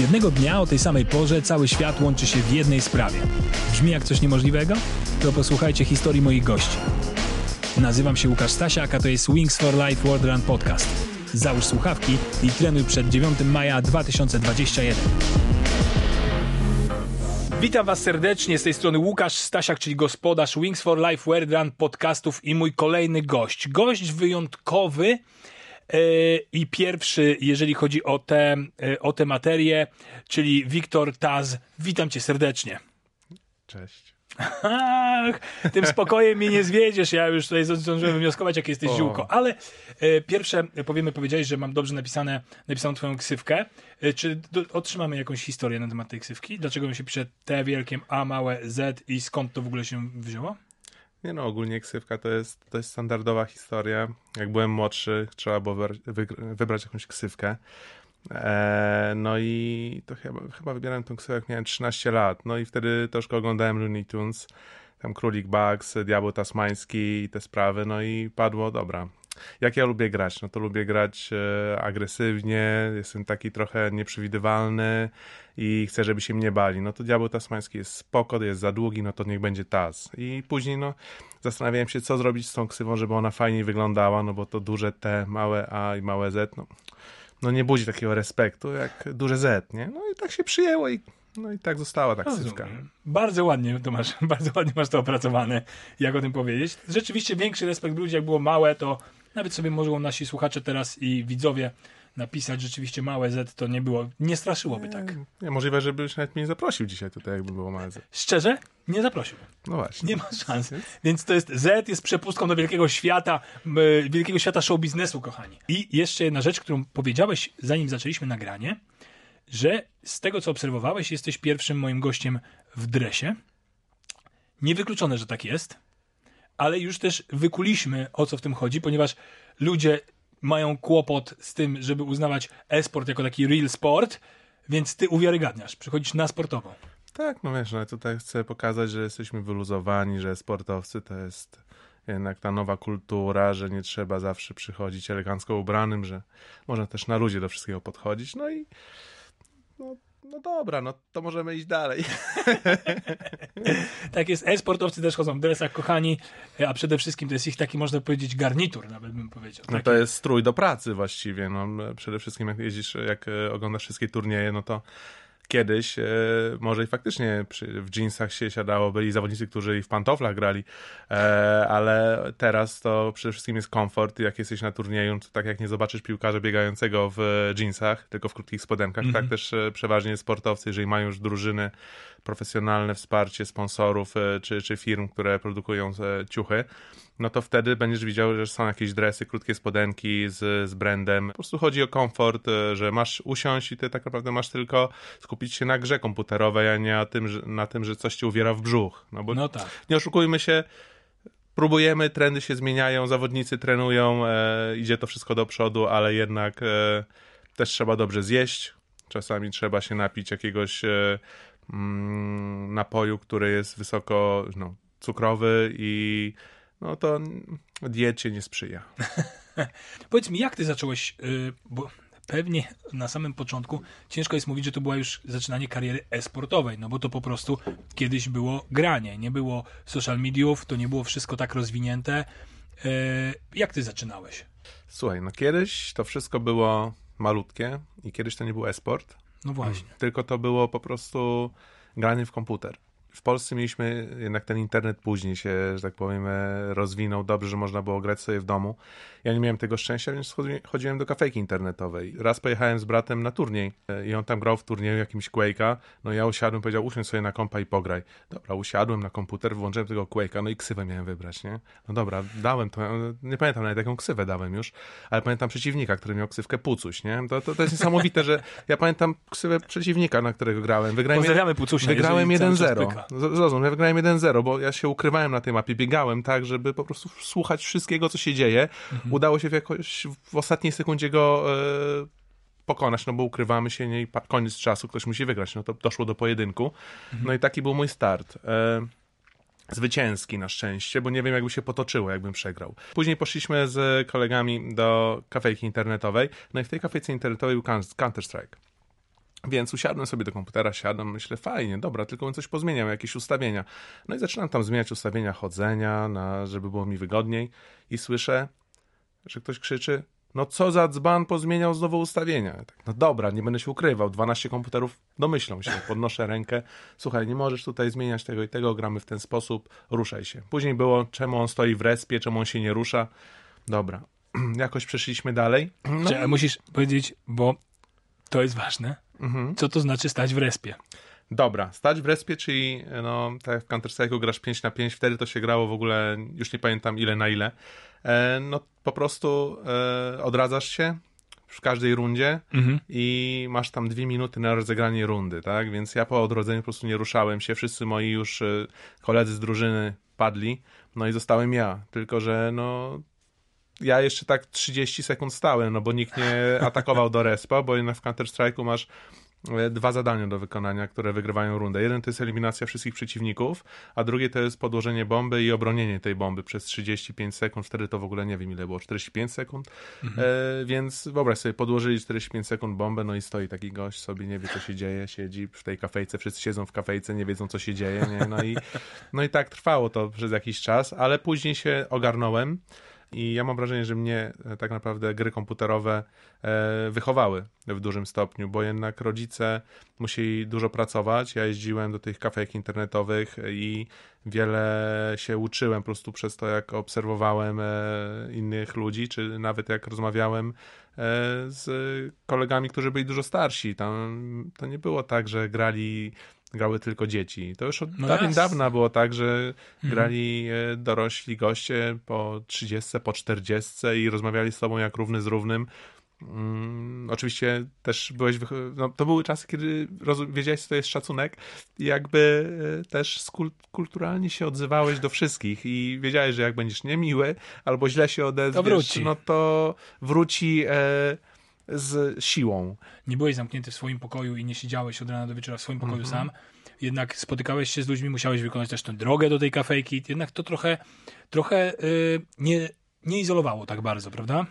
Jednego dnia o tej samej porze cały świat łączy się w jednej sprawie. Brzmi jak coś niemożliwego? To posłuchajcie historii moich gości. Nazywam się Łukasz Stasiak, a to jest Wings for Life World Run Podcast. Załóż słuchawki i trenuj przed 9 maja 2021. Witam Was serdecznie, z tej strony Łukasz Stasiak, czyli gospodarz Wings for Life World Run podcastów i mój kolejny gość. Gość wyjątkowy, i pierwszy, jeżeli chodzi o te, e, o te materie, czyli Wiktor Taz. Witam cię serdecznie. Cześć. Ach, tym spokojem mnie nie zwiedziesz. Ja już tutaj zdążyłem wywnioskować, jakie jesteś o. ziółko. Ale e, pierwsze, powiemy, powiedziałeś, że mam dobrze napisane, napisaną twoją ksywkę. E, czy do, otrzymamy jakąś historię na temat tej ksywki? Dlaczego się pisze T wielkiem A małe Z i skąd to w ogóle się wzięło? Nie no, ogólnie ksywka to jest, jest standardowa historia. Jak byłem młodszy, trzeba było wybrać jakąś ksywkę. Eee, no i to chyba, chyba wybierałem tą ksywkę, jak miałem 13 lat. No i wtedy troszkę oglądałem Looney Tunes, tam Królik Bugs, Diabeł Tasmański i te sprawy. No i padło, dobra, jak ja lubię grać? No to lubię grać e, agresywnie, jestem taki trochę nieprzewidywalny i chcę, żeby się mnie bali. No to diabeł tasmański jest spoko, jest za długi, no to niech będzie tas. I później no zastanawiałem się, co zrobić z tą ksywą, żeby ona fajniej wyglądała, no bo to duże T, małe A i małe Z, no, no nie budzi takiego respektu jak duże Z, nie? No i tak się przyjęło i no i tak została ta ksywka. Bardzo ładnie to masz, bardzo ładnie masz to opracowane, jak o tym powiedzieć. Rzeczywiście większy respekt ludzi, jak było małe, to nawet sobie mogą nasi słuchacze teraz i widzowie napisać rzeczywiście małe Z, to nie było, nie straszyłoby nie, tak. Nie, możliwe, żebyś nawet mnie nie zaprosił dzisiaj tutaj, jakby było małe Z. Szczerze? Nie zaprosił. No właśnie. Nie ma szans. Więc to jest Z, jest przepustką do wielkiego świata, wielkiego świata show biznesu, kochani. I jeszcze jedna rzecz, którą powiedziałeś, zanim zaczęliśmy nagranie, że z tego, co obserwowałeś, jesteś pierwszym moim gościem w dresie. Niewykluczone, że tak jest ale już też wykuliśmy o co w tym chodzi, ponieważ ludzie mają kłopot z tym, żeby uznawać e-sport jako taki real sport, więc ty uwiarygadniasz, przychodzisz na sportową. Tak, no wiesz, no tutaj chcę pokazać, że jesteśmy wyluzowani, że sportowcy to jest jednak ta nowa kultura, że nie trzeba zawsze przychodzić elegancko ubranym, że można też na ludzie do wszystkiego podchodzić, no i no, no dobra, no to możemy iść dalej. tak jest, e-sportowcy też chodzą w dresach, kochani, a przede wszystkim to jest ich taki, można powiedzieć, garnitur, nawet bym powiedział. No to jest strój do pracy właściwie, no przede wszystkim jak jeździsz, jak oglądasz wszystkie turnieje, no to kiedyś e, może i faktycznie przy, w jeansach się siadało, byli zawodnicy, którzy i w pantoflach grali, e, ale teraz to przede wszystkim jest komfort. Jak jesteś na turnieju, to tak jak nie zobaczysz piłkarza biegającego w jeansach, tylko w krótkich spodenkach, mm -hmm. tak mhm. też e, przeważnie sportowcy, jeżeli mają już drużyny profesjonalne wsparcie sponsorów e, czy, czy firm, które produkują e, ciuchy, no to wtedy będziesz widział, że są jakieś dresy, krótkie spodenki z, z brandem. Po prostu chodzi o komfort, że masz usiąść i ty tak naprawdę masz tylko skupić się na grze komputerowej, a nie na tym, że, na tym, że coś ci uwiera w brzuch. No bo no tak. nie oszukujmy się, próbujemy, trendy się zmieniają, zawodnicy trenują, e, idzie to wszystko do przodu, ale jednak e, też trzeba dobrze zjeść. Czasami trzeba się napić jakiegoś e, mm, napoju, który jest wysoko no, cukrowy i no to diecie nie sprzyja. Powiedz mi, jak ty zacząłeś, yy, bo pewnie na samym początku ciężko jest mówić, że to była już zaczynanie kariery e-sportowej, no bo to po prostu kiedyś było granie, nie było social mediów, to nie było wszystko tak rozwinięte. Yy, jak ty zaczynałeś? Słuchaj, no kiedyś to wszystko było malutkie i kiedyś to nie był e-sport. No właśnie. Tylko to było po prostu granie w komputer w Polsce mieliśmy jednak ten internet później się, że tak powiem, e, rozwinął dobrze, że można było grać sobie w domu. Ja nie miałem tego szczęścia, więc chodziłem do kafejki internetowej. Raz pojechałem z bratem na turniej e, i on tam grał w turnieju jakimś Quake'a. No ja usiadłem, powiedział, usiądź sobie na kompa i pograj. Dobra, usiadłem na komputer, włączyłem tego Quake'a, no i ksywę miałem wybrać, nie? No dobra, dałem to, nie pamiętam nawet jaką ksywę dałem już, ale pamiętam przeciwnika, który miał ksywkę Pucuś, nie? To, to, to jest niesamowite, że ja pamiętam ksywę przeciwnika, na którego grałem. Wygrałem Pozdrawiamy Pucusia. Wygrałem 1-0. Zrozum, ja wygrałem 1-0, bo ja się ukrywałem na tej mapie, biegałem tak, żeby po prostu słuchać wszystkiego, co się dzieje. Mhm. Udało się w jakoś w ostatniej sekundzie go e, pokonać, no bo ukrywamy się nie, i koniec czasu, ktoś musi wygrać, no to doszło do pojedynku. Mhm. No i taki był mój start. E, zwycięski na szczęście, bo nie wiem, jakby się potoczyło, jakbym przegrał. Później poszliśmy z kolegami do kafejki internetowej, no i w tej kafejce internetowej był Counter-Strike. Więc usiadłem sobie do komputera, siadam, myślę, fajnie, dobra, tylko bym coś pozmieniał, jakieś ustawienia. No i zaczynam tam zmieniać ustawienia chodzenia, na, żeby było mi wygodniej i słyszę, że ktoś krzyczy, no co za dzban pozmieniał znowu ustawienia. Tak, no dobra, nie będę się ukrywał, 12 komputerów domyślą się, podnoszę rękę, słuchaj, nie możesz tutaj zmieniać tego i tego, gramy w ten sposób, ruszaj się. Później było, czemu on stoi w respie, czemu on się nie rusza. Dobra, jakoś przeszliśmy dalej. No. Musisz powiedzieć, bo to jest ważne, mhm. co to znaczy stać w respie. Dobra, stać w respie, czyli no, tak jak w Counter-Strike'u grasz 5 na 5, wtedy to się grało w ogóle, już nie pamiętam ile na ile. E, no po prostu e, odradzasz się w każdej rundzie mhm. i masz tam dwie minuty na rozegranie rundy, tak? Więc ja po odrodzeniu po prostu nie ruszałem się, wszyscy moi już e, koledzy z drużyny padli, no i zostałem ja, tylko że no ja jeszcze tak 30 sekund stałem, no bo nikt nie atakował do respa, bo jednak w Counter-Strike'u masz E, dwa zadania do wykonania, które wygrywają rundę. Jeden to jest eliminacja wszystkich przeciwników, a drugie to jest podłożenie bomby i obronienie tej bomby przez 35 sekund. Wtedy to w ogóle nie wiem ile było, 45 sekund. Mhm. E, więc wyobraź sobie, podłożyli 45 sekund bombę, no i stoi taki gość sobie, nie wie co się dzieje, siedzi w tej kafejce, wszyscy siedzą w kafejce, nie wiedzą co się dzieje, nie? No, i, no i tak trwało to przez jakiś czas, ale później się ogarnąłem. I ja mam wrażenie, że mnie e, tak naprawdę gry komputerowe e, wychowały w dużym stopniu, bo jednak rodzice musieli dużo pracować. Ja jeździłem do tych kafejek internetowych i wiele się uczyłem po prostu przez to, jak obserwowałem e, innych ludzi, czy nawet jak rozmawiałem z kolegami, którzy byli dużo starsi. Tam to nie było tak, że grali grały tylko dzieci. To już od no dawien dawna było tak, że mhm. grali e, dorośli goście po 30, po 40 i rozmawiali z tobą jak równy z równym. Mm, oczywiście też byłeś. No, to były czasy, kiedy wiedziałeś, co to jest szacunek, i jakby e, też kulturalnie się odzywałeś do wszystkich i wiedziałeś, że jak będziesz niemiły albo źle się odezwiesz, to no to wróci. E, z siłą. Nie byłeś zamknięty w swoim pokoju i nie siedziałeś od rana do wieczora w swoim pokoju -hmm. sam. Jednak spotykałeś się z ludźmi, musiałeś wykonać też tę drogę do tej kafejki. Jednak to trochę, trochę yy, nie, nie izolowało tak bardzo, prawda?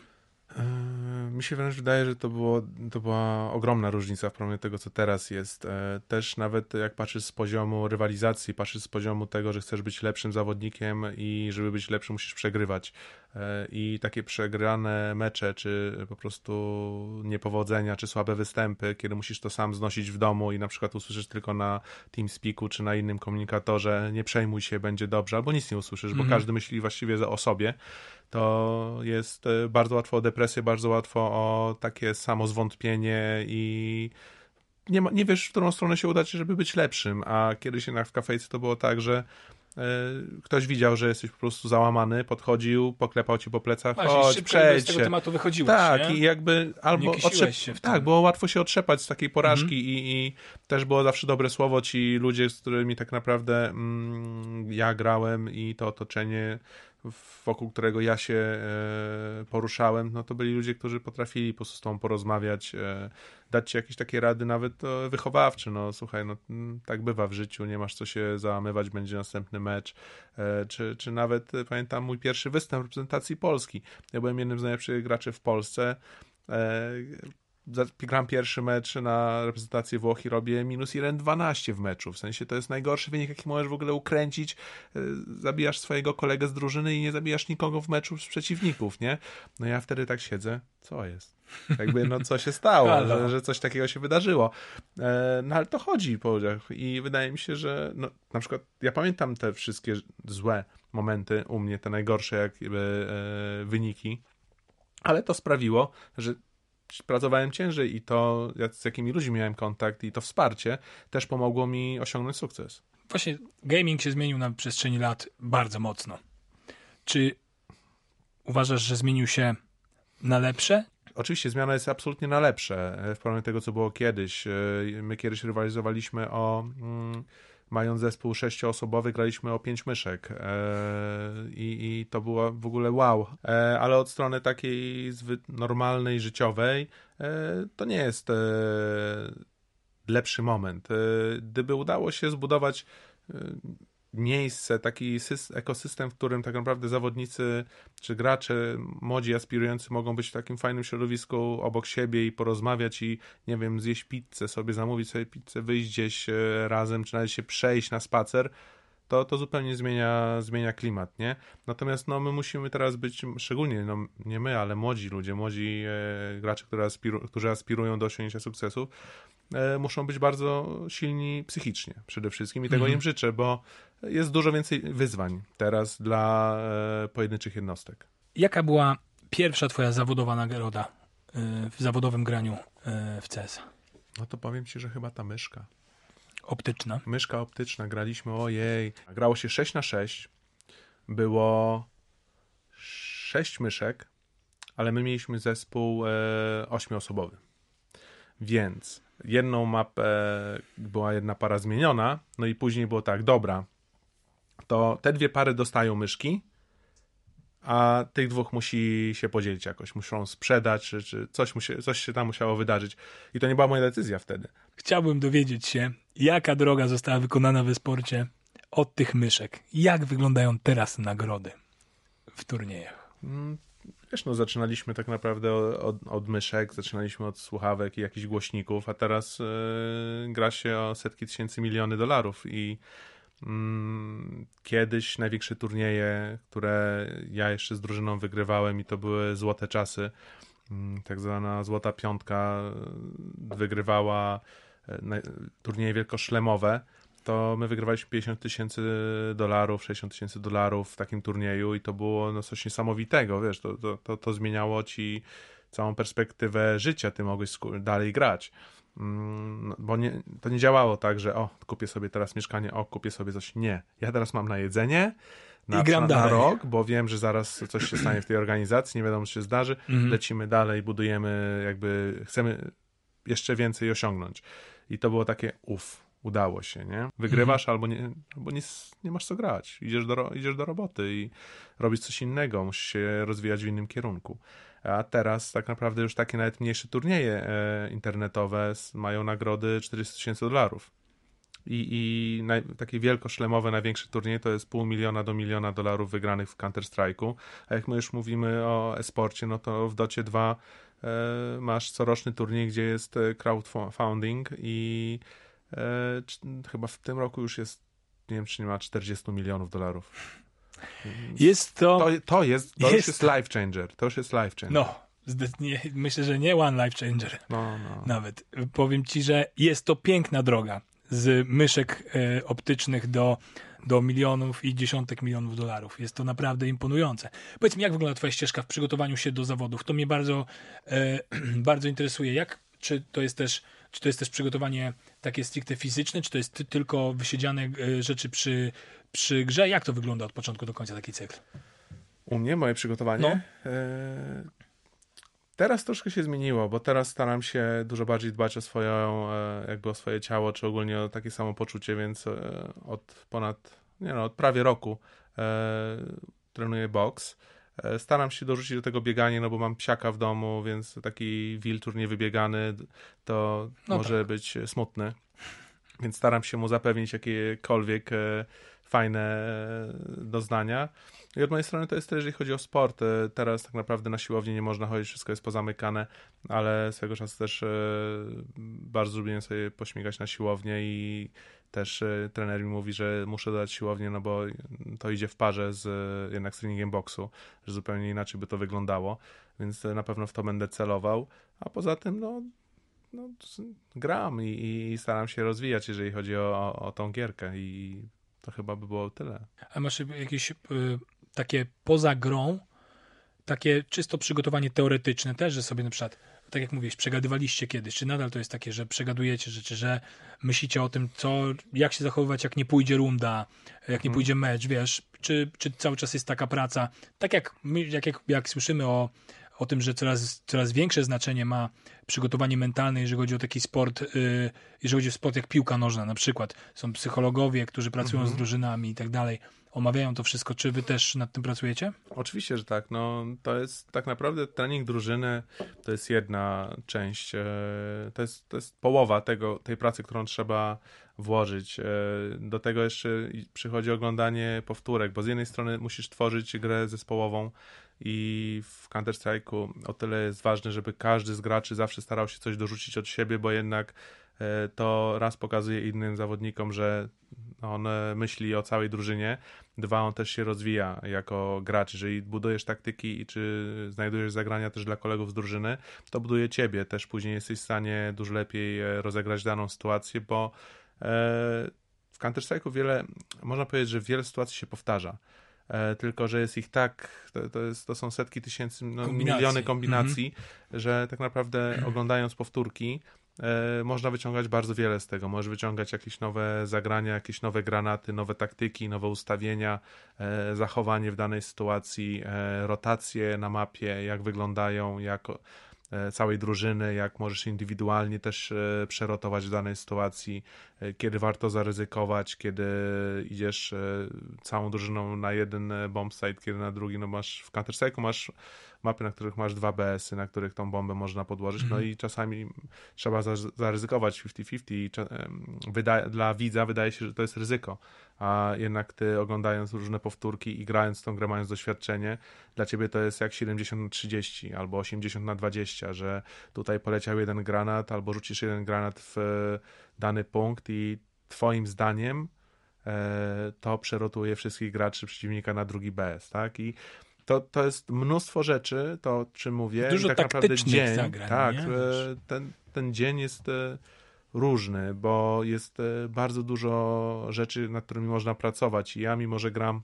Mi się wręcz wydaje, że to, było, to była ogromna różnica w porównaniu do tego, co teraz jest. E, też nawet jak patrzysz z poziomu rywalizacji, patrzysz z poziomu tego, że chcesz być lepszym zawodnikiem i żeby być lepszym musisz przegrywać. E, I takie przegrane mecze, czy po prostu niepowodzenia, czy słabe występy, kiedy musisz to sam znosić w domu i na przykład usłyszysz tylko na TeamSpeaku czy na innym komunikatorze, nie przejmuj się, będzie dobrze, albo nic nie usłyszysz, bo mm -hmm. każdy myśli właściwie o sobie to jest e, bardzo łatwo o depresję, bardzo łatwo o takie samo zwątpienie i nie, ma, nie wiesz, w którą stronę się udać, żeby być lepszym. A kiedyś jednak w kafejce to było tak, że e, ktoś widział, że jesteś po prostu załamany, podchodził, poklepał ci po plecach, Właśnie, chodź, przejdź z tego tematu wychodziłeś, Tak, nie? i jakby albo otrzep... tak, było łatwo się otrzepać z takiej porażki -hmm. i, i, też było zawsze dobre słowo ci ludzie, z którymi tak naprawdę mm, ja grałem i to otoczenie wokół którego ja się e, poruszałem, no to byli ludzie, którzy potrafili po prostu z tobą porozmawiać, e, dać ci jakieś takie rady nawet e, wychowawcze, no słuchaj, no tak bywa w życiu, nie masz co się załamywać, będzie następny mecz, czy, czy nawet pamiętam mój pierwszy występ w reprezentacji Polski. Ja byłem jednym z najlepszych graczy w Polsce, gram pierwszy mecz na reprezentację Włoch i robię minus 1,12 w meczu. W sensie to jest najgorszy wynik, jaki możesz w ogóle ukręcić. E, zabijasz swojego kolegę z drużyny i nie zabijasz nikogo w meczu z przeciwników, nie? No ja wtedy tak siedzę, co jest? Jakby, no co się stało, że, że coś takiego się wydarzyło. E, no ale to chodzi po ludziach i wydaje mi się, że no, na przykład ja pamiętam te wszystkie złe momenty u mnie, te najgorsze jakby e, wyniki, ale to sprawiło, że pracowałem ciężej i to, z jakimi ludźmi miałem kontakt i to wsparcie też pomogło mi osiągnąć sukces. Właśnie gaming się zmienił na przestrzeni lat bardzo mocno. Czy uważasz, że zmienił się na lepsze? Oczywiście zmiana jest absolutnie na lepsze e, w porównaniu do tego, co było kiedyś. E, my kiedyś rywalizowaliśmy o mm, mając zespół sześcioosobowy, graliśmy o pięć myszek e, i, i, to było w ogóle wow. E, ale od strony takiej normalnej, życiowej, e, to nie jest lepszy moment. Gdyby udało się zbudować miejsce, taki ekosystem, w którym tak naprawdę zawodnicy czy gracze, młodzi, aspirujący mogą być w takim fajnym środowisku obok siebie i porozmawiać i, nie wiem, zjeść pizzę sobie, zamówić sobie pizzę, wyjść gdzieś e, razem, czy nawet się przejść na spacer, to, to zupełnie zmienia, zmienia klimat, nie? Natomiast no, my musimy teraz być, szczególnie, no, nie my, ale młodzi ludzie, młodzi e, gracze, którzy, aspiru, którzy aspirują do osiągnięcia sukcesów, e, muszą być bardzo silni psychicznie przede wszystkim i tego mhm. im życzę, bo jest dużo więcej wyzwań teraz dla e, pojedynczych jednostek. Jaka była pierwsza twoja zawodowa nagroda e, w zawodowym graniu e, w CS? No to powiem ci, że chyba ta myszka. Optyczna. Myszka optyczna, graliśmy, ojej. Grało się 6 na 6 Było 6 myszek, ale my mieliśmy zespół e, ośmioosobowy. Więc jedną mapę była jedna para zmieniona, no i później było tak, dobra, to te dwie pary dostają myszki, a tych dwóch musi się podzielić jakoś, muszą sprzedać, czy, czy coś, musi, coś się tam musiało wydarzyć. I to nie była moja decyzja wtedy. Chciałbym dowiedzieć się, jaka droga została wykonana w sporcie od tych myszek. Jak wyglądają teraz nagrody w turniejach? Mm, wiesz, no zaczynaliśmy tak naprawdę od, od, myszek, zaczynaliśmy od słuchawek i jakichś głośników, a teraz yy, gra się o setki tysięcy, miliony dolarów i Mm, kiedyś największe turnieje, które ja jeszcze z drużyną wygrywałem i to były złote czasy. Mm, tak zwana złota piątka wygrywała e, turnieje wielkoszlemowe. To my wygrywaliśmy 50 tysięcy dolarów, 60 tysięcy dolarów w takim turnieju i to było no, coś niesamowitego, wiesz, to, to, to, to zmieniało ci całą perspektywę życia, ty mogłeś dalej grać. Mm, bo nie, to nie działało tak, że o, kupię sobie teraz mieszkanie, o, kupię sobie coś. Nie. Ja teraz mam na jedzenie, na, I gram na, na rok, bo wiem, że zaraz coś się stanie w tej organizacji, nie wiadomo, co się zdarzy. Mhm. Lecimy dalej, budujemy, jakby chcemy jeszcze więcej osiągnąć. I to było takie, uff, udało się, nie? Wygrywasz mhm. albo, nie, albo nie, nie masz co grać. Idziesz do, idziesz do roboty i robisz coś innego, musisz się rozwijać w innym kierunku a teraz tak naprawdę już takie nawet mniejsze turnieje e, internetowe mają nagrody 40 tysięcy dolarów. I, i naj, takie wielkoszlemowe, największe turnieje to jest pół miliona do miliona dolarów wygranych w Counter-Strike'u. A jak my już mówimy o esporcie, no to w Docie 2 e, masz coroczny turniej, gdzie jest e, crowdfunding i e, chyba w tym roku już jest, nie wiem czy nie ma 40 milionów dolarów. Jest to... To, to jest, to jest... już jest life changer. To już jest life changer. No, myślę, że nie one life changer. No, no. Nawet. Powiem ci, że jest to piękna droga z myszek e, optycznych do, do milionów i dziesiątek milionów dolarów. Jest to naprawdę imponujące. Powiedz mi, jak wygląda twoja ścieżka w przygotowaniu się do zawodów? To mnie bardzo, e, bardzo interesuje. Jak, czy to jest też czy to jest też przygotowanie takie stricte fizyczne, czy to jest tylko wysiedziane e, rzeczy przy przy grze. Jak to wygląda od początku do końca taki cykl? U mnie moje przygotowanie? No. E... Teraz troszkę się zmieniło, bo teraz staram się dużo bardziej dbać o swoją, e, jakby o swoje ciało, czy ogólnie o takie samopoczucie, więc e, od ponad, nie no, od prawie roku e, trenuję boks. E, staram się dorzucić do tego bieganie, no bo mam psiaka w domu, więc taki wiltur niewybiegany to no może tak. być smutny. Więc staram się mu zapewnić jakiekolwiek fajne doznania. I od mojej strony to jest tyle, jeżeli chodzi o sport. E, teraz tak naprawdę na siłowni nie można chodzić, wszystko jest pozamykane, ale swego czasu też e, bardzo lubię sobie pośmigać na siłownię i też e, trener mi mówi, że muszę dodać siłownię, no bo to idzie w parze z jednak z treningiem boksu, że zupełnie inaczej by to wyglądało, więc na pewno w to będę celował, a poza tym no no, gram i, i, staram się rozwijać, jeżeli chodzi o, o, o tą gierkę i to chyba by było tyle. A masz jakieś y, takie poza grą, takie czysto przygotowanie teoretyczne też, że sobie na przykład, tak jak mówisz, przegadywaliście kiedyś, czy nadal to jest takie, że przegadujecie rzeczy, że myślicie o tym, co, jak się zachowywać, jak nie pójdzie runda, jak nie hmm. pójdzie mecz, wiesz, czy, czy cały czas jest taka praca, tak jak my, jak, jak, jak słyszymy o o tym, że coraz, coraz większe znaczenie ma przygotowanie mentalne, jeżeli chodzi o taki sport, yy, jeżeli chodzi o sport jak piłka nożna na przykład. Są psychologowie, którzy pracują z mhm. drużynami i tak dalej. omawiają to wszystko. Czy wy też nad tym pracujecie? Oczywiście, że tak. No, to jest tak naprawdę trening drużyny, to jest jedna część, e, to jest, to jest połowa tego, tej pracy, którą trzeba włożyć. E, do tego jeszcze przychodzi oglądanie powtórek, bo z jednej strony musisz tworzyć grę zespołową i w Counter-Strike'u o tyle jest ważne, żeby każdy z graczy zawsze starał się coś dorzucić od siebie, bo jednak e, to raz pokazuje innym zawodnikom, że on myśli o całej drużynie, dwa, on też się rozwija jako gracz. Jeżeli budujesz taktyki i czy znajdujesz zagrania też dla kolegów z drużyny, to buduje ciebie. Też później jesteś w stanie dużo lepiej e, rozegrać daną sytuację, bo e, w Counter-Strike'u wiele, można powiedzieć, że wiele sytuacji się powtarza. E, tylko że jest ich tak, to, to, jest, to są setki tysięcy, no, kombinacji. miliony kombinacji, mm-hmm. że tak naprawdę oglądając powtórki, e, można wyciągać bardzo wiele z tego. Możesz wyciągać jakieś nowe zagrania, jakieś nowe granaty, nowe taktyki, nowe ustawienia, e, zachowanie w danej sytuacji, e, rotacje na mapie, jak wyglądają, jak całej drużyny, jak możesz indywidualnie też e, przerotować w danej sytuacji, e, kiedy warto zaryzykować, kiedy idziesz całą drużyną na jeden bombsite, kiedy na drugi, no masz w Counter-Strike'u masz mapy, na których masz dwa BS-y, na których tą bombę można podłożyć, no mhm. i czasami trzeba zaryzykować 50-50 i dla widza wydaje się, że to jest ryzyko, a jednak ty oglądając różne powtórki i grając tą grę, mając doświadczenie, dla ciebie to jest jak 70 na 30 albo 80 na 20, że tutaj poleciał jeden granat albo rzucisz jeden granat w dany punkt i twoim zdaniem e, to przerotuje wszystkich graczy przeciwnika na drugi BS, tak? I to, to jest mnóstwo rzeczy, to czym mówię. Dużo I tak naprawdę dzień, zagrań, tak, nie? ten, ten dzień jest e, różny, bo jest e, bardzo dużo rzeczy, nad którymi można pracować i ja mimo, że gram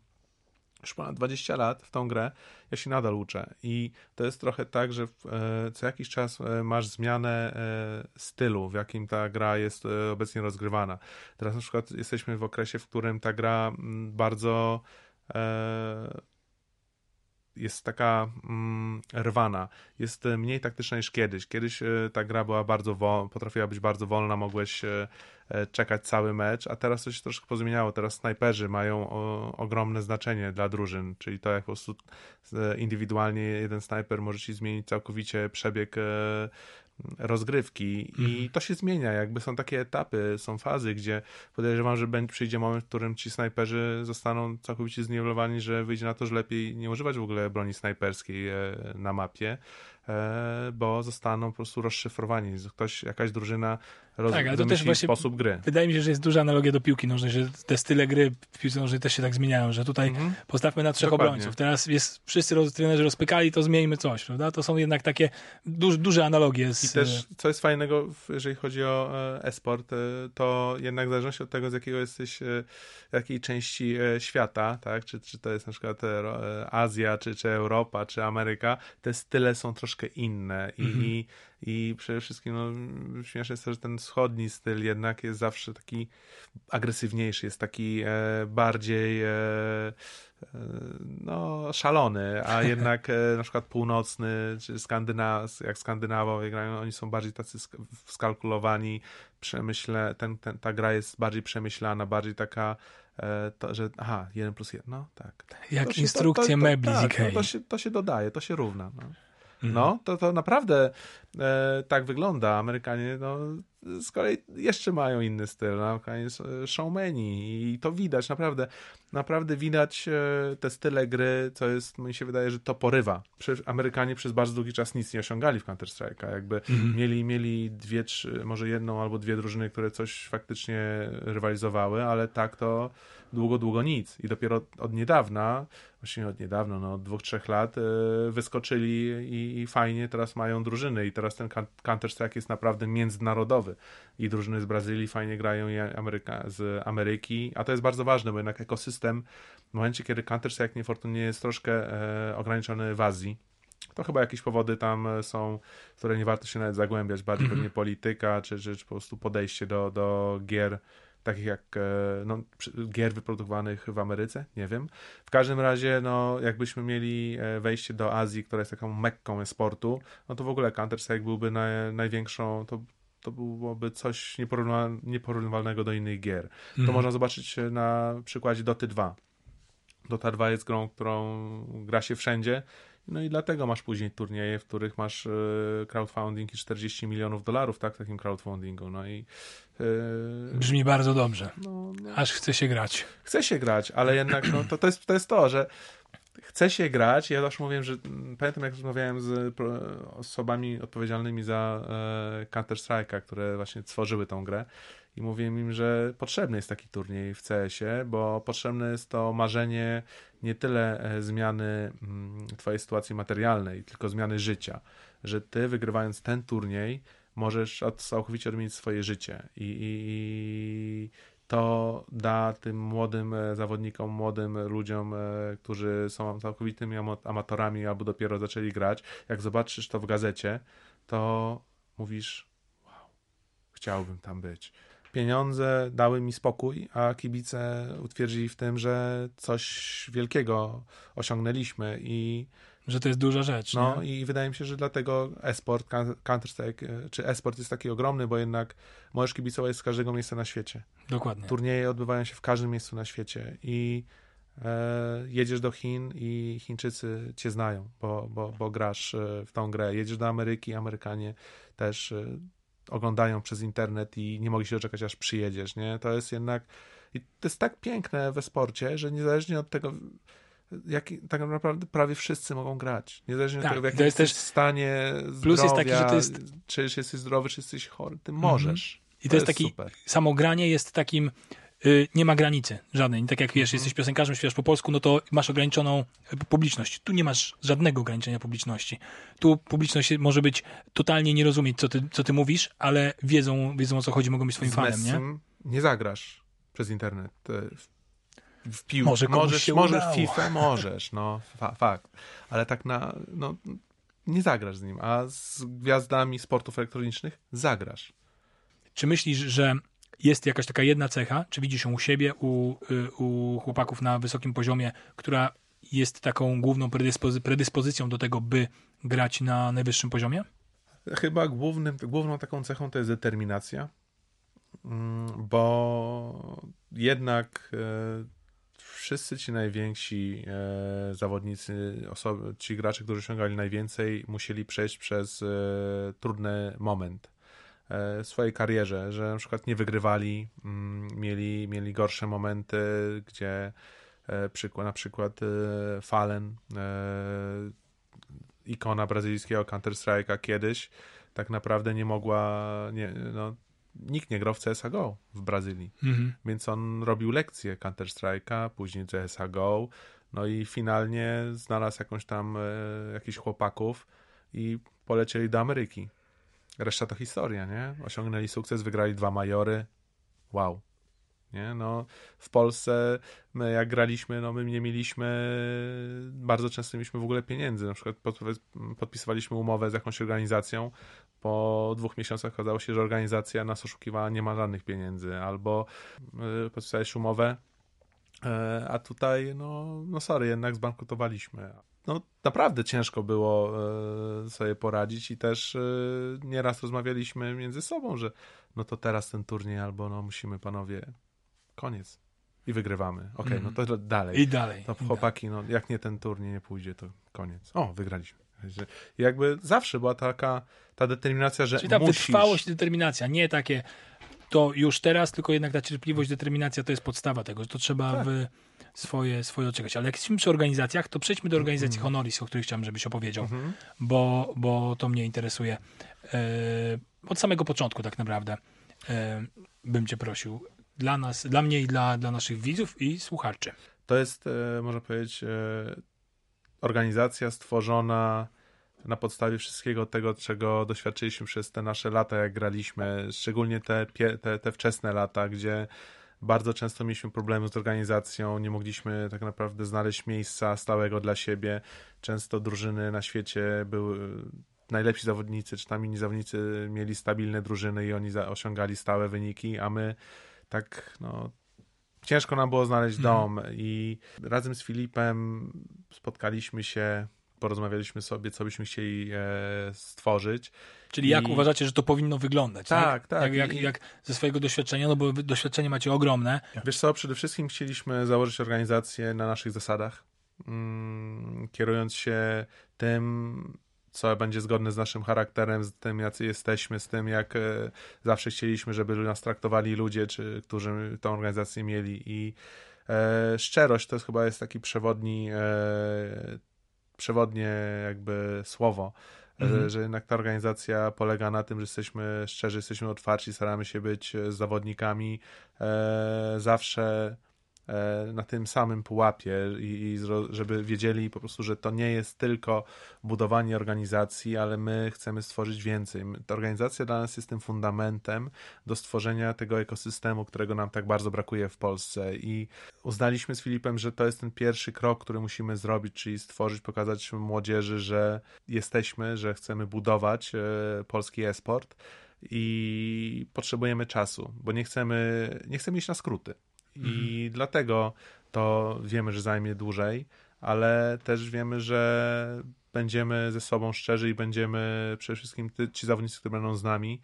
już ponad 20 lat w tą grę, ja się nadal uczę i to jest trochę tak, że e, co jakiś czas masz zmianę stylu, w jakim ta gra jest obecnie rozgrywana. Teraz na przykład jesteśmy w okresie, w którym ta gra bardzo jest taka mm, rwana, jest e, mniej taktyczna niż kiedyś. Kiedyś e, ta gra była bardzo wolna, potrafiła być bardzo wolna, mogłeś e, czekać cały mecz, a teraz się troszkę pozmieniało. Teraz snajperzy mają o, ogromne znaczenie dla drużyn, czyli to jak po prostu indywidualnie jeden snajper może ci zmienić całkowicie przebieg rozgrywki i mhm. to się zmienia, jakby są takie etapy, są fazy, gdzie podejrzewam, że będzie, przyjdzie moment, w którym ci snajperzy zostaną całkowicie zniwelowani, że wyjdzie na to, że lepiej nie używać w ogóle broni snajperskiej e, na mapie, e, bo zostaną po prostu rozszyfrowani. Ktoś, jakaś drużyna roz, tak, ale to też właśnie sposób gry. Wydaje mi się, że jest duża analogia do piłki nożnej, że te style gry w piłce nożnej też się tak zmieniają, że tutaj mhm. postawmy na trzech Dokładnie. obrońców. Teraz jest, wszyscy roz, trenerzy rozpykali, to zmieńmy coś, prawda? To są jednak takie duż, duże analogie. Z... I też, co jest fajnego, jeżeli chodzi o e, e-sport, e, to jednak w zależności od tego, z jakiego jesteś, e, jakiej części świata, tak? Czy, czy to jest na przykład Azja, czy, czy Europa, czy Ameryka, te style są troszkę inne i, mhm. i i przede wszystkim no, śmieszne jest to, że ten wschodni styl jednak jest zawsze taki agresywniejszy, jest taki e, bardziej e, e, no, szalony, a jednak e, na przykład północny, czy Skandynaw, jak Skandynawowie grają, oni są bardziej tacy skalkulowani, przemyśle, ten, ten, ta gra jest bardziej przemyślana, bardziej taka e, to, że aha, jeden plus jeden, no tak. Jak instrukcje mebli tak, no, to, się, to się dodaje, to się równa. No. No, to, to naprawdę e, tak wygląda. Amerykanie no, z kolei jeszcze mają inny styl. Amerykanie są showmeni i to widać, naprawdę. Naprawdę widać e, te style gry, co jest, mi się wydaje, że to porywa. Amerykanie przez bardzo długi czas nic nie osiągali w Counter-Strike'a. Jakby mhm. mieli, mieli dwie, trzy, może jedną albo dwie drużyny, które coś faktycznie rywalizowały, ale tak to długo, długo nic. I dopiero od niedawna, właśnie od niedawna, no od dwóch, trzech lat yy, wyskoczyli i, i, fajnie teraz mają drużyny i teraz ten Counter-Strike jest naprawdę międzynarodowy i drużyny z Brazylii fajnie grają i Ameryka, z Ameryki, a to jest bardzo ważne, bo jednak ekosystem w momencie, kiedy Counter-Strike niefortunnie jest troszkę e, ograniczony w Azji, to chyba jakieś powody tam są, które nie warto się nawet zagłębiać, bardziej -hmm. pewnie polityka, czy, czy, czy po prostu podejście do, do gier takich jak e, no, gier wyprodukowanych w Ameryce, nie wiem. W każdym razie, no, jakbyśmy mieli e, wejście do Azji, która jest taką mekką sportu, no to w ogóle Counter-Strike byłby naj, największą, to, to byłoby coś nieporównywalnego do innych gier. To mhm. można zobaczyć na przykładzie Doty 2 Dota 2 jest grą, którą gra się wszędzie. No i dlatego masz później turnieje, w których masz e, crowdfunding i 40 milionów dolarów, tak, w takim crowdfundingu. No i. e, Brzmi bardzo dobrze. no, no, Aż chce się grać. chce się grać, ale jednak no, to, to, jest, to jest to, że chce się grać. Ja zawsze mówiłem, że mm, pamiętam, jak rozmawiałem z osobami odpowiedzialnymi za e, Counter-Strike'a, które właśnie tworzyły tą grę. I mówiłem im, że potrzebny jest taki turniej w CS-ie, bo potrzebne jest to marzenie nie tyle e, zmiany mm, twojej sytuacji materialnej, tylko zmiany życia. Że ty wygrywając ten turniej możesz całkowicie odmienić swoje życie. I, i, i to da tym młodym e, zawodnikom, młodym ludziom, e, którzy są całkowitymi ama- amatorami albo dopiero zaczęli grać, jak zobaczysz to w gazecie, to mówisz, wow, chciałbym tam być. Pieniądze dały mi spokój, a kibice utwierdzili w tym, że coś wielkiego osiągnęliśmy i Że to jest duża rzecz. no nie? i wydaje mi się, że dlatego esport, Coun- Counter-Strike e, czy esport jest taki ogromny, bo jednak możesz kibicować z każdego miejsca na świecie. Dokładnie. Turnieje odbywają się w każdym miejscu na świecie i e, jedziesz do Chin i Chińczycy cię znają, bo, bo, bo grasz e, w tą grę. Jedziesz do Ameryki, Amerykanie też e, oglądają przez internet i nie mogli się doczekać, aż przyjedziesz, nie? To jest jednak i to jest tak piękne we sporcie, że niezależnie od tego jak, tak naprawdę prawie wszyscy mogą grać. Niezależnie Tak, od tego, w jakim to jest jesteś też- stanie zdrowia, Plus jest taki, że to jest- czy jesteś zdrowy, czy jesteś chory, ty możesz. I to jest taki super. samogranie jest takim y, nie ma granicy żadnej. Tak jak wiesz, jesteś piosenkarzem, śpiewasz po polsku, no to masz ograniczoną y, publiczność. Tu nie masz żadnego ograniczenia publiczności. Tu publiczność może być totalnie nie rozumieć, co ty, co ty mówisz, ale wiedzą, wiedzą o co chodzi, mogą być swoim z fanem, nie? Nie zagrasz przez internet e, w, piłkę. Może możesz, możesz udało. FIFA, możesz, no fa fakt. Ale tak na, no nie zagrasz z nim, a z gwiazdami sportów elektronicznych zagrasz. Czy myślisz, że jest jakaś taka jedna cecha, czy widzisz ją u siebie, u, y, u chłopaków na wysokim poziomie, która jest taką główną predyspozy- predyspozycją do tego, by grać na najwyższym poziomie? Chyba głównym, główną taką cechą to jest determinacja, Mm, bo jednak e, wszyscy ci najwięksi e, zawodnicy, osoby, ci gracze, którzy osiągali najwięcej, musieli przejść przez e, trudny moment e, swojej karierze, że na przykład nie wygrywali, mm, mieli, mieli gorsze momenty, gdzie e, przykład, na przykład e, Fallen, e, ikona brazylijskiego Counter-Strike'a kiedyś, tak naprawdę nie mogła, nie, no, nikt nie grał w CSGO w Brazylii, Mhm. więc on robił lekcje Counter-Strike'a, później CSGO, no i finalnie znalazł jakąś tam, e, jakichś chłopaków i polecieli do Ameryki. Reszta to historia, nie? Osiągnęli sukces, wygrali dwa majory. Wow. Nie? No, w Polsce my jak graliśmy, no my nie mieliśmy, bardzo często mieliśmy w ogóle pieniędzy. Na przykład pod, podpisywaliśmy umowę z jakąś organizacją, po dwóch miesiącach okazało się, że organizacja nas oszukiwała, nie ma żadnych pieniędzy, albo y, podpisałeś umowę, e, a tutaj, no, no sorry, jednak zbankrutowaliśmy. No naprawdę ciężko było e, sobie poradzić i też nieraz rozmawialiśmy między sobą, że no to teraz ten turniej albo no musimy panowie, koniec. I wygrywamy. Okej, Mhm. no to dalej. I dalej. To chłopaki, no jak nie ten turniej nie pójdzie, to koniec. O, wygraliśmy. Jakby zawsze była taka ta determinacja, że Czyli ta musisz. wytrwałość i determinacja, nie takie to już teraz, tylko jednak ta cierpliwość, determinacja to jest podstawa tego, że to trzeba Tak. w swoje, swoje odczekać. Ale jak jesteśmy przy organizacjach, to przejdźmy do organizacji Honoris, o której chciałem, żebyś opowiedział, Mhm. bo, bo to mnie interesuje. E, od samego początku tak naprawdę e, bym cię prosił. Dla nas, dla mnie i dla, dla naszych widzów i słuchaczy. To jest, e, można powiedzieć, e, organizacja stworzona na podstawie wszystkiego tego, czego doświadczyliśmy przez te nasze lata, jak graliśmy, szczególnie te, te, te wczesne lata, gdzie bardzo często mieliśmy problemy z organizacją, nie mogliśmy tak naprawdę znaleźć miejsca stałego dla siebie. Często drużyny na świecie były najlepsi zawodnicy, czy tam inni zawodnicy mieli stabilne drużyny i oni osiągali stałe wyniki, a my tak, no, ciężko nam było znaleźć Mhm. dom i razem z Filipem spotkaliśmy się porozmawialiśmy sobie, co byśmy chcieli e, stworzyć. Czyli jak I- uważacie, że to powinno wyglądać? Tak, tak. Jak, jak, I- jak ze swojego doświadczenia, no bo doświadczenie macie ogromne. Wiesz co, przede wszystkim chcieliśmy założyć organizację na naszych zasadach, mm, kierując się tym, co będzie zgodne z naszym charakterem, z tym, jacy jesteśmy, z tym, jak e, zawsze chcieliśmy, żeby nas traktowali ludzie, czy, którzy tę organizację mieli i e, szczerość to jest chyba jest taki przewodni, e, przewodnie jakby słowo, Mhm. że, jednak ta organizacja polega na tym, że jesteśmy szczerzy, jesteśmy otwarci, staramy się być e, z zawodnikami e, zawsze e, na tym samym pułapie i, żeby wiedzieli po prostu, że to nie jest tylko budowanie organizacji, ale my chcemy stworzyć więcej. Ta organizacja dla nas jest tym fundamentem do stworzenia tego ekosystemu, którego nam tak bardzo brakuje w Polsce i uznaliśmy z Filipem, że to jest ten pierwszy krok, który musimy zrobić, czyli stworzyć, pokazać młodzieży, że jesteśmy, że chcemy budować e, polski e-sport i potrzebujemy czasu, bo nie chcemy, nie chcemy iść na skróty. I dlatego to wiemy, że zajmie dłużej, ale też wiemy, że będziemy ze sobą szczerzy i będziemy przede wszystkim ty, ci zawodnicy, którzy będą z nami,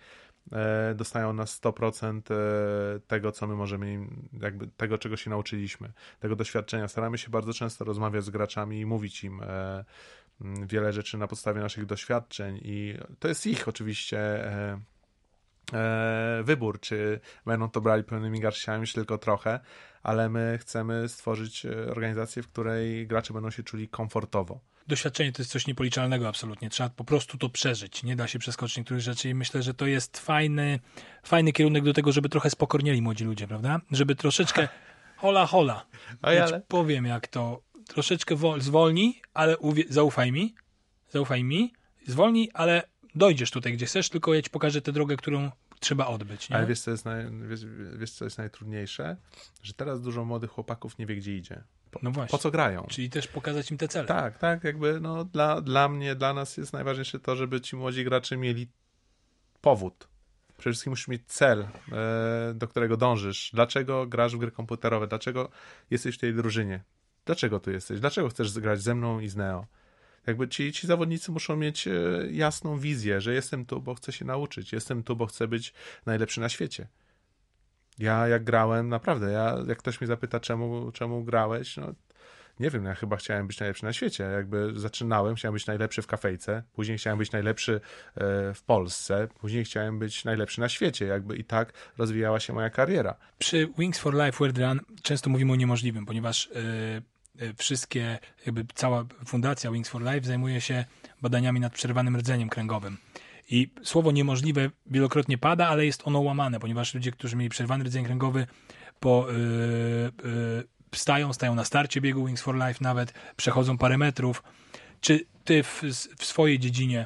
e, dostają na 100% e, tego, co my możemy jakby tego, czego się nauczyliśmy, tego doświadczenia. Staramy się bardzo często rozmawiać z graczami i mówić im e, wiele rzeczy na podstawie naszych doświadczeń i to jest ich oczywiście e, wybór, czy będą to brali pełnymi garściami, czy tylko trochę, ale my chcemy stworzyć e, organizację, w której gracze będą się czuli komfortowo. Doświadczenie to jest coś niepoliczalnego absolutnie. Trzeba po prostu to przeżyć. Nie da się przeskoczyć niektórych rzeczy i myślę, że to jest fajny, fajny kierunek do tego, żeby trochę spokornieli młodzi ludzie, prawda? Żeby troszeczkę hola hola. Ja ale- powiem jak to. Troszeczkę wol, zwolnij, ale zaufaj mi. Zaufaj mi. Zwolnij, ale dojdziesz tutaj, gdzie chcesz, tylko ja ci pokażę tę drogę, którą trzeba odbyć. Nie? Ale wiesz co, jest naj, wiesz, wiesz, co jest najtrudniejsze? Że teraz dużo młodych chłopaków nie wie, gdzie idzie. Po, No po co grają? Czyli też pokazać im te cele. Tak, tak, jakby no, dla, dla mnie, dla nas jest najważniejsze to, żeby ci młodzi gracze mieli powód. Przede wszystkim musisz mieć cel, e, do którego dążysz. Dlaczego grasz w gry komputerowe? Dlaczego jesteś w tej drużynie? Dlaczego tu jesteś? Dlaczego chcesz grać ze mną i z Neo? Jakby ci, ci zawodnicy muszą mieć e, jasną wizję, że jestem tu, bo chcę się nauczyć. Jestem tu, bo chcę być najlepszy na świecie. Ja jak grałem, naprawdę, ja, jak ktoś mnie zapyta, czemu, czemu grałeś, no nie wiem, ja chyba chciałem być najlepszy na świecie. Jakby zaczynałem, chciałem być najlepszy w kafejce, później chciałem być najlepszy e, w Polsce, później chciałem być najlepszy na świecie. Jakby i tak rozwijała się moja kariera. Przy Wings for Life World Run często mówimy o niemożliwym, ponieważ y, wszystkie, jakby cała fundacja Wings for Life zajmuje się badaniami nad przerwanym rdzeniem kręgowym. I słowo niemożliwe wielokrotnie pada, ale jest ono łamane, ponieważ ludzie, którzy mieli przerwany rdzeń kręgowy, po, y, y, wstają, stają na starcie biegu Wings for Life nawet, przechodzą parę metrów. Czy ty w, w swojej dziedzinie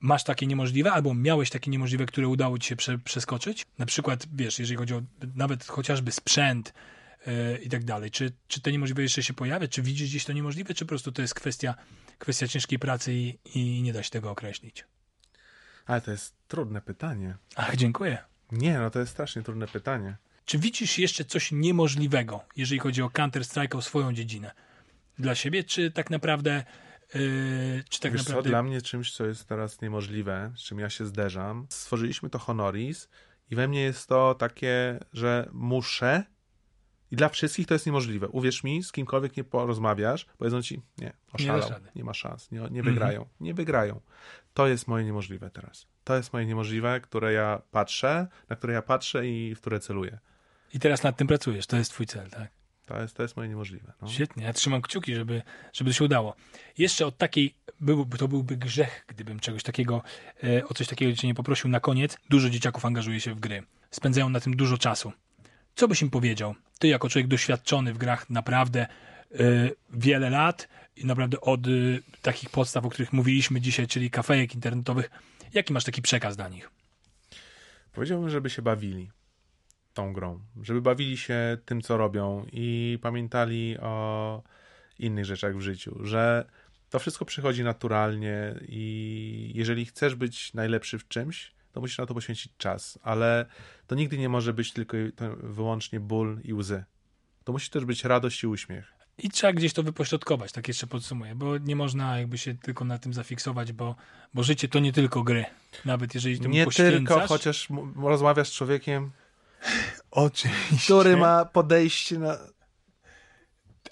masz takie niemożliwe, albo miałeś takie niemożliwe, które udało ci się prze, przeskoczyć? Na przykład, wiesz, jeżeli chodzi o nawet chociażby sprzęt yy, i tak dalej. Czy, czy te niemożliwe jeszcze się pojawia? Czy widzisz gdzieś to niemożliwe, czy po prostu to jest kwestia, kwestia ciężkiej pracy i, i nie da się tego określić? Ale to jest trudne pytanie. Ach, dziękuję. Nie, no to jest strasznie trudne pytanie. Czy widzisz jeszcze coś niemożliwego, jeżeli chodzi o Counter-Strike, o swoją dziedzinę? Dla siebie, czy tak naprawdę... Yy, czy tak Wiesz co, naprawdę... dla mnie czymś, co jest teraz niemożliwe, z czym ja się zderzam, stworzyliśmy to Honoris i we mnie jest to takie, że muszę i dla wszystkich to jest niemożliwe. Uwierz mi, z kimkolwiek nie porozmawiasz, powiedzą ci, nie, oszalał, rady. nie, ma szans, nie, nie wygrają, nie wygrają. To jest moje niemożliwe teraz. To jest moje niemożliwe, które ja patrzę, na które ja patrzę i w które celuję. I teraz nad tym pracujesz, to jest twój cel, tak? To jest, to jest moje niemożliwe. No. Świetnie, ja trzymam kciuki, żeby, żeby to się udało. Jeszcze od takiej, byłby, to byłby grzech, gdybym czegoś takiego, e, o coś takiego cię nie poprosił na koniec. Dużo dzieciaków angażuje się w gry. Spędzają na tym dużo czasu. Co byś im powiedział? Ty jako człowiek doświadczony w grach naprawdę e, wiele lat i naprawdę od e, takich podstaw, o których mówiliśmy dzisiaj, czyli kafejek internetowych, jaki masz taki przekaz dla nich? Powiedziałbym, żeby się bawili tą grą, żeby bawili się tym, co robią i pamiętali o innych rzeczach w życiu, że to wszystko przychodzi naturalnie i jeżeli chcesz być najlepszy w czymś, to musisz na to poświęcić czas, ale to nigdy nie może być tylko wyłącznie ból i łzy. To musi też być radość i uśmiech. I trzeba gdzieś to wypośrodkować, tak jeszcze podsumuję, bo nie można jakby się tylko na tym zafiksować, bo, bo życie to nie tylko gry. Nawet jeżeli temu Nie poświęcasz. tylko, chociaż rozmawiasz z człowiekiem, Oczywiście. który ma podejście na...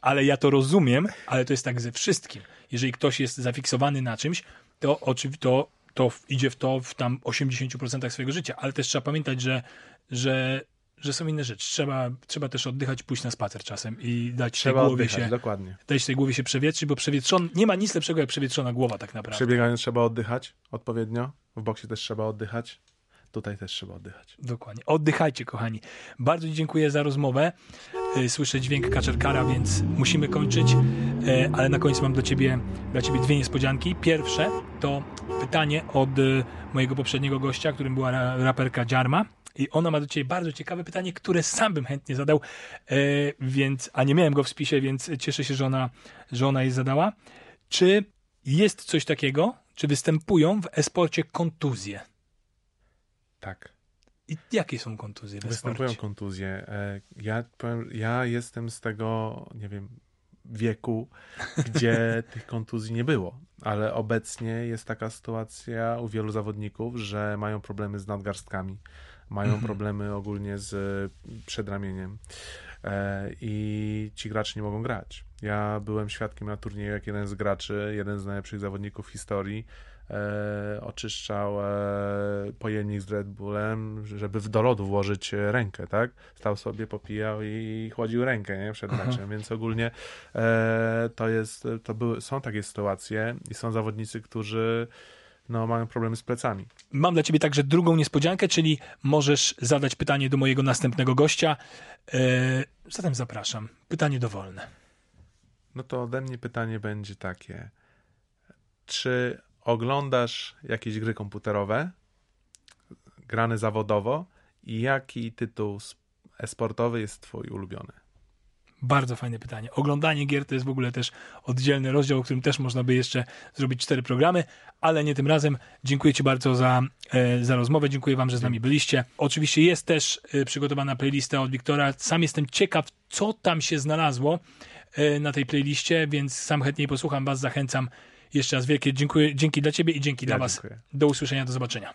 Ale ja to rozumiem, ale to jest tak ze wszystkim. Jeżeli ktoś jest zafiksowany na czymś, to oczywiście to, to idzie w to w tam 80% swojego życia. Ale też trzeba pamiętać, że, że, że są inne rzeczy. Trzeba, trzeba też oddychać, pójść na spacer czasem i dać Trzeba tej głowie oddychać, się, dokładnie. dać tej głowie się przewietrzyć, bo przewietrzon, nie ma nic lepszego jak przewietrzona głowa tak naprawdę. Przebiegając trzeba oddychać odpowiednio. W boksie też trzeba oddychać. Tutaj też trzeba oddychać. Dokładnie. Oddychajcie, kochani. Bardzo dziękuję za rozmowę. Y, Słyszę dźwięk kaczerkara, więc musimy kończyć. E, Ale na końcu mam do ciebie, dla Ciebie dwie niespodzianki. Pierwsze to pytanie od y, mojego poprzedniego gościa, którym była ra- raperka Dziarma. I ona ma do Ciebie bardzo ciekawe pytanie, które sam bym chętnie zadał, e, więc, a nie miałem go w spisie, więc cieszę się, że ona, że ona je zadała. Czy jest coś takiego, czy występują w esporcie kontuzje? Tak. I jakie są kontuzje Występują kontuzje. E, Ja, powiem, ja jestem z tego, nie wiem, wieku, gdzie tych kontuzji nie było. Ale obecnie jest taka sytuacja u wielu zawodników, że mają problemy z nadgarstkami, mają Mhm. problemy ogólnie z przedramieniem e, i ci gracze nie mogą grać. Ja byłem świadkiem na turnieju, jak jeden z graczy, jeden z najlepszych zawodników w historii, e, oczyszczał e, pojemnik z Red Bullem, żeby w- do lodu włożyć rękę, tak? Stał sobie, popijał i chłodził rękę, nie? Przed meczem, więc ogólnie e, to jest, to były, są takie sytuacje i są zawodnicy, którzy no, mają problemy z plecami. Mam dla ciebie także drugą niespodziankę, czyli możesz zadać pytanie do mojego następnego gościa. E, zatem zapraszam. Pytanie dowolne. No to ode mnie pytanie będzie takie. Czy oglądasz jakieś gry komputerowe, grane zawodowo i jaki tytuł e-sportowy jest twój ulubiony? Bardzo fajne pytanie. Oglądanie gier to jest w ogóle też oddzielny rozdział, o którym też można by jeszcze zrobić cztery programy, ale nie tym razem. Dziękuję Ci bardzo za, e, za rozmowę. Dziękuję Wam, że z nami byliście. Oczywiście jest też e, przygotowana playlista od Wiktora. Sam jestem ciekaw, co tam się znalazło e, na tej playliście, więc sam chętniej posłucham Was. Zachęcam. Jeszcze raz wielkie dziękuję, dzięki dla Ciebie i dzięki Ja dla Was. dziękuję. Do usłyszenia, do zobaczenia.